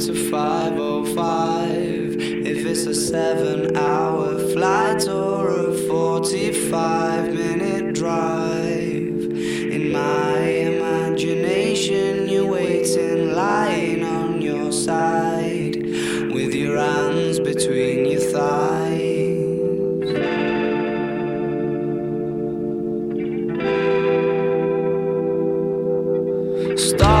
back to 505. If it's a seven hour flight or a 45 minute drive, in my imagination, you're waiting, lying on your side with your hands between your thighs. Stop.